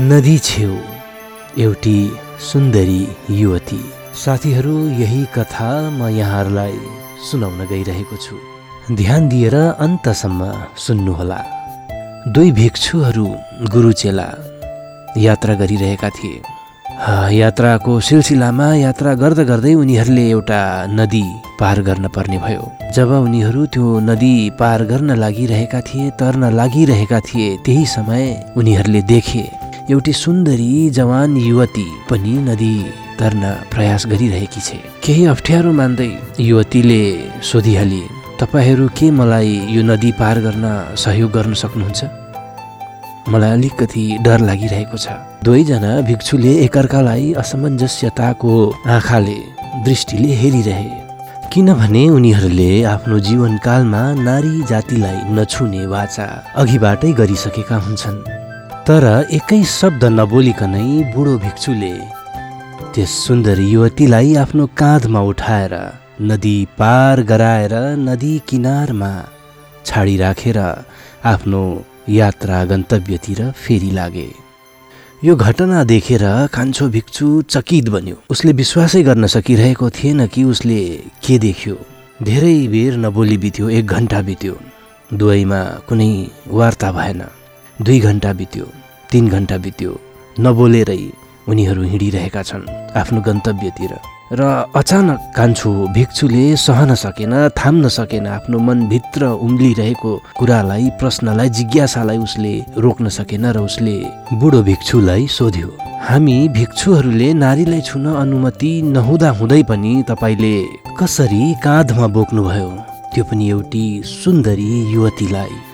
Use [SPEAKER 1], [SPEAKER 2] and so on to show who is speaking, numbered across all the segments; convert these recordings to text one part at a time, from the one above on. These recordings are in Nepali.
[SPEAKER 1] नदी छेउ एउटी सुन्दरी युवती। साथीहरू यही कथा म यहाँहरूलाई सुनाउन गइरहेको छु। ध्यान दिएर अन्तसम्म सुन्नुहोला। दुई भिक्षुहरू गुरुचेला यात्रा गरिरहेका थिए। यात्राको सिलसिलामा यात्रा गर्दा गर्दै उनीहरूले एउटा नदी पार गर्न पर्ने भयो। जब उनीहरू त्यो नदी पार गर्न लागिरहेका थिए तर्न लागिरहेका थिए त्यही समय उनीहरूले देखे। एउटी सुन्दरी जवान युवती पनि नदी तर्न प्रयास गरिरहेकी छे। केही अप्ठ्यारो मान्दै युवतीले सोधिहाले तपाईँहरू के मलाई यो नदी पार गर्न सहयोग गर्न सक्नुहुन्छ? मलाई अलिकति डर लागिरहेको छ। दुवैजना भिक्षुले एकअर्कालाई असमञ्जस्यताको आँखाले दृष्टिले हेरिरहे। किनभने उनीहरूले आफ्नो जीवनकालमा नारी जातिलाई नछुने वाचा अघिबाटै गरिसकेका हुन्छन्। तर एकै शब्द नबोलिकनै बुढो भिक्षुले त्यस सुन्दर युवतीलाई आफ्नो काँधमा उठाएर नदी पार गराएर नदी किनारमा छाडिराखेर आफ्नो यात्रा गन्तव्यतिर फेरि लागे। यो घटना देखेर कान्छो भिक्षु चकित बन्यो। उसले विश्वासै गर्न सकिरहेको थिएन कि उसले के देख्यो। धेरै बेर नबोली बित्यो एक घन्टा बित्यो। दुवैमा कुनै वार्ता भएन। दुई घन्टा बित्यो तिन घन्टा बित्यो नबोलेरै उनीहरू हिँडिरहेका छन् आफ्नो गन्तव्यतिर। र अचानक कान्छो भिक्षुले सहन सकेन थाम्न सकेन आफ्नो मनभित्र उम्लिरहेको कुरालाई प्रश्नलाई जिज्ञासालाई उसले रोक्न सकेन र उसले बुढो भिक्षुलाई सोध्यो हामी भिक्षुहरूले नारीलाई छुन अनुमति नहुँदा हुँदै पनि तपाईँले कसरी काँधमा बोक्नुभयो? त्यो पनि एउटी सुन्दरी युवतीलाई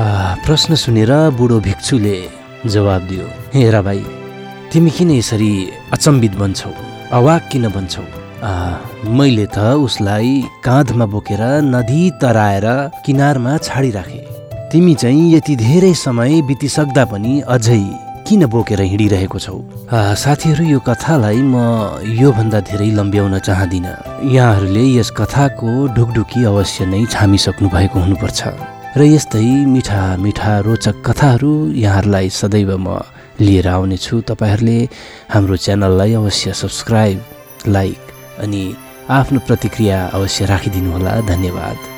[SPEAKER 1] प्रश्न सुनेर बुढो भिक्षुले जवाब दियो हेर भाइ तिमी किन यसरी अचम्बित बन्छौ? अवाक किन भन्छौ मैले त उसलाई काँधमा बोकेर नदी तराएर किनारमा छाडिराखे। तिमी चाहिँ यति धेरै समय बितिसक्दा पनि अझै किन बोकेर हिँडिरहेको छौ? साथीहरू यो कथालाई म योभन्दा धेरै लम्ब्याउन चाहदिनँ। यहाँहरूले यस कथाको ढुकढुकी अवश्य नै छामिसक्नु भएको हुनुपर्छ। र यस्तै मिठा मिठा रोचक कथाहरू यहाँहरूलाई सदैव म लिएर आउनेछु। तपाईँहरूले हाम्रो च्यानललाई अवश्य सब्सक्राइब लाइक अनि आफ्नो प्रतिक्रिया अवश्य राखिदिनुहोला। धन्यवाद।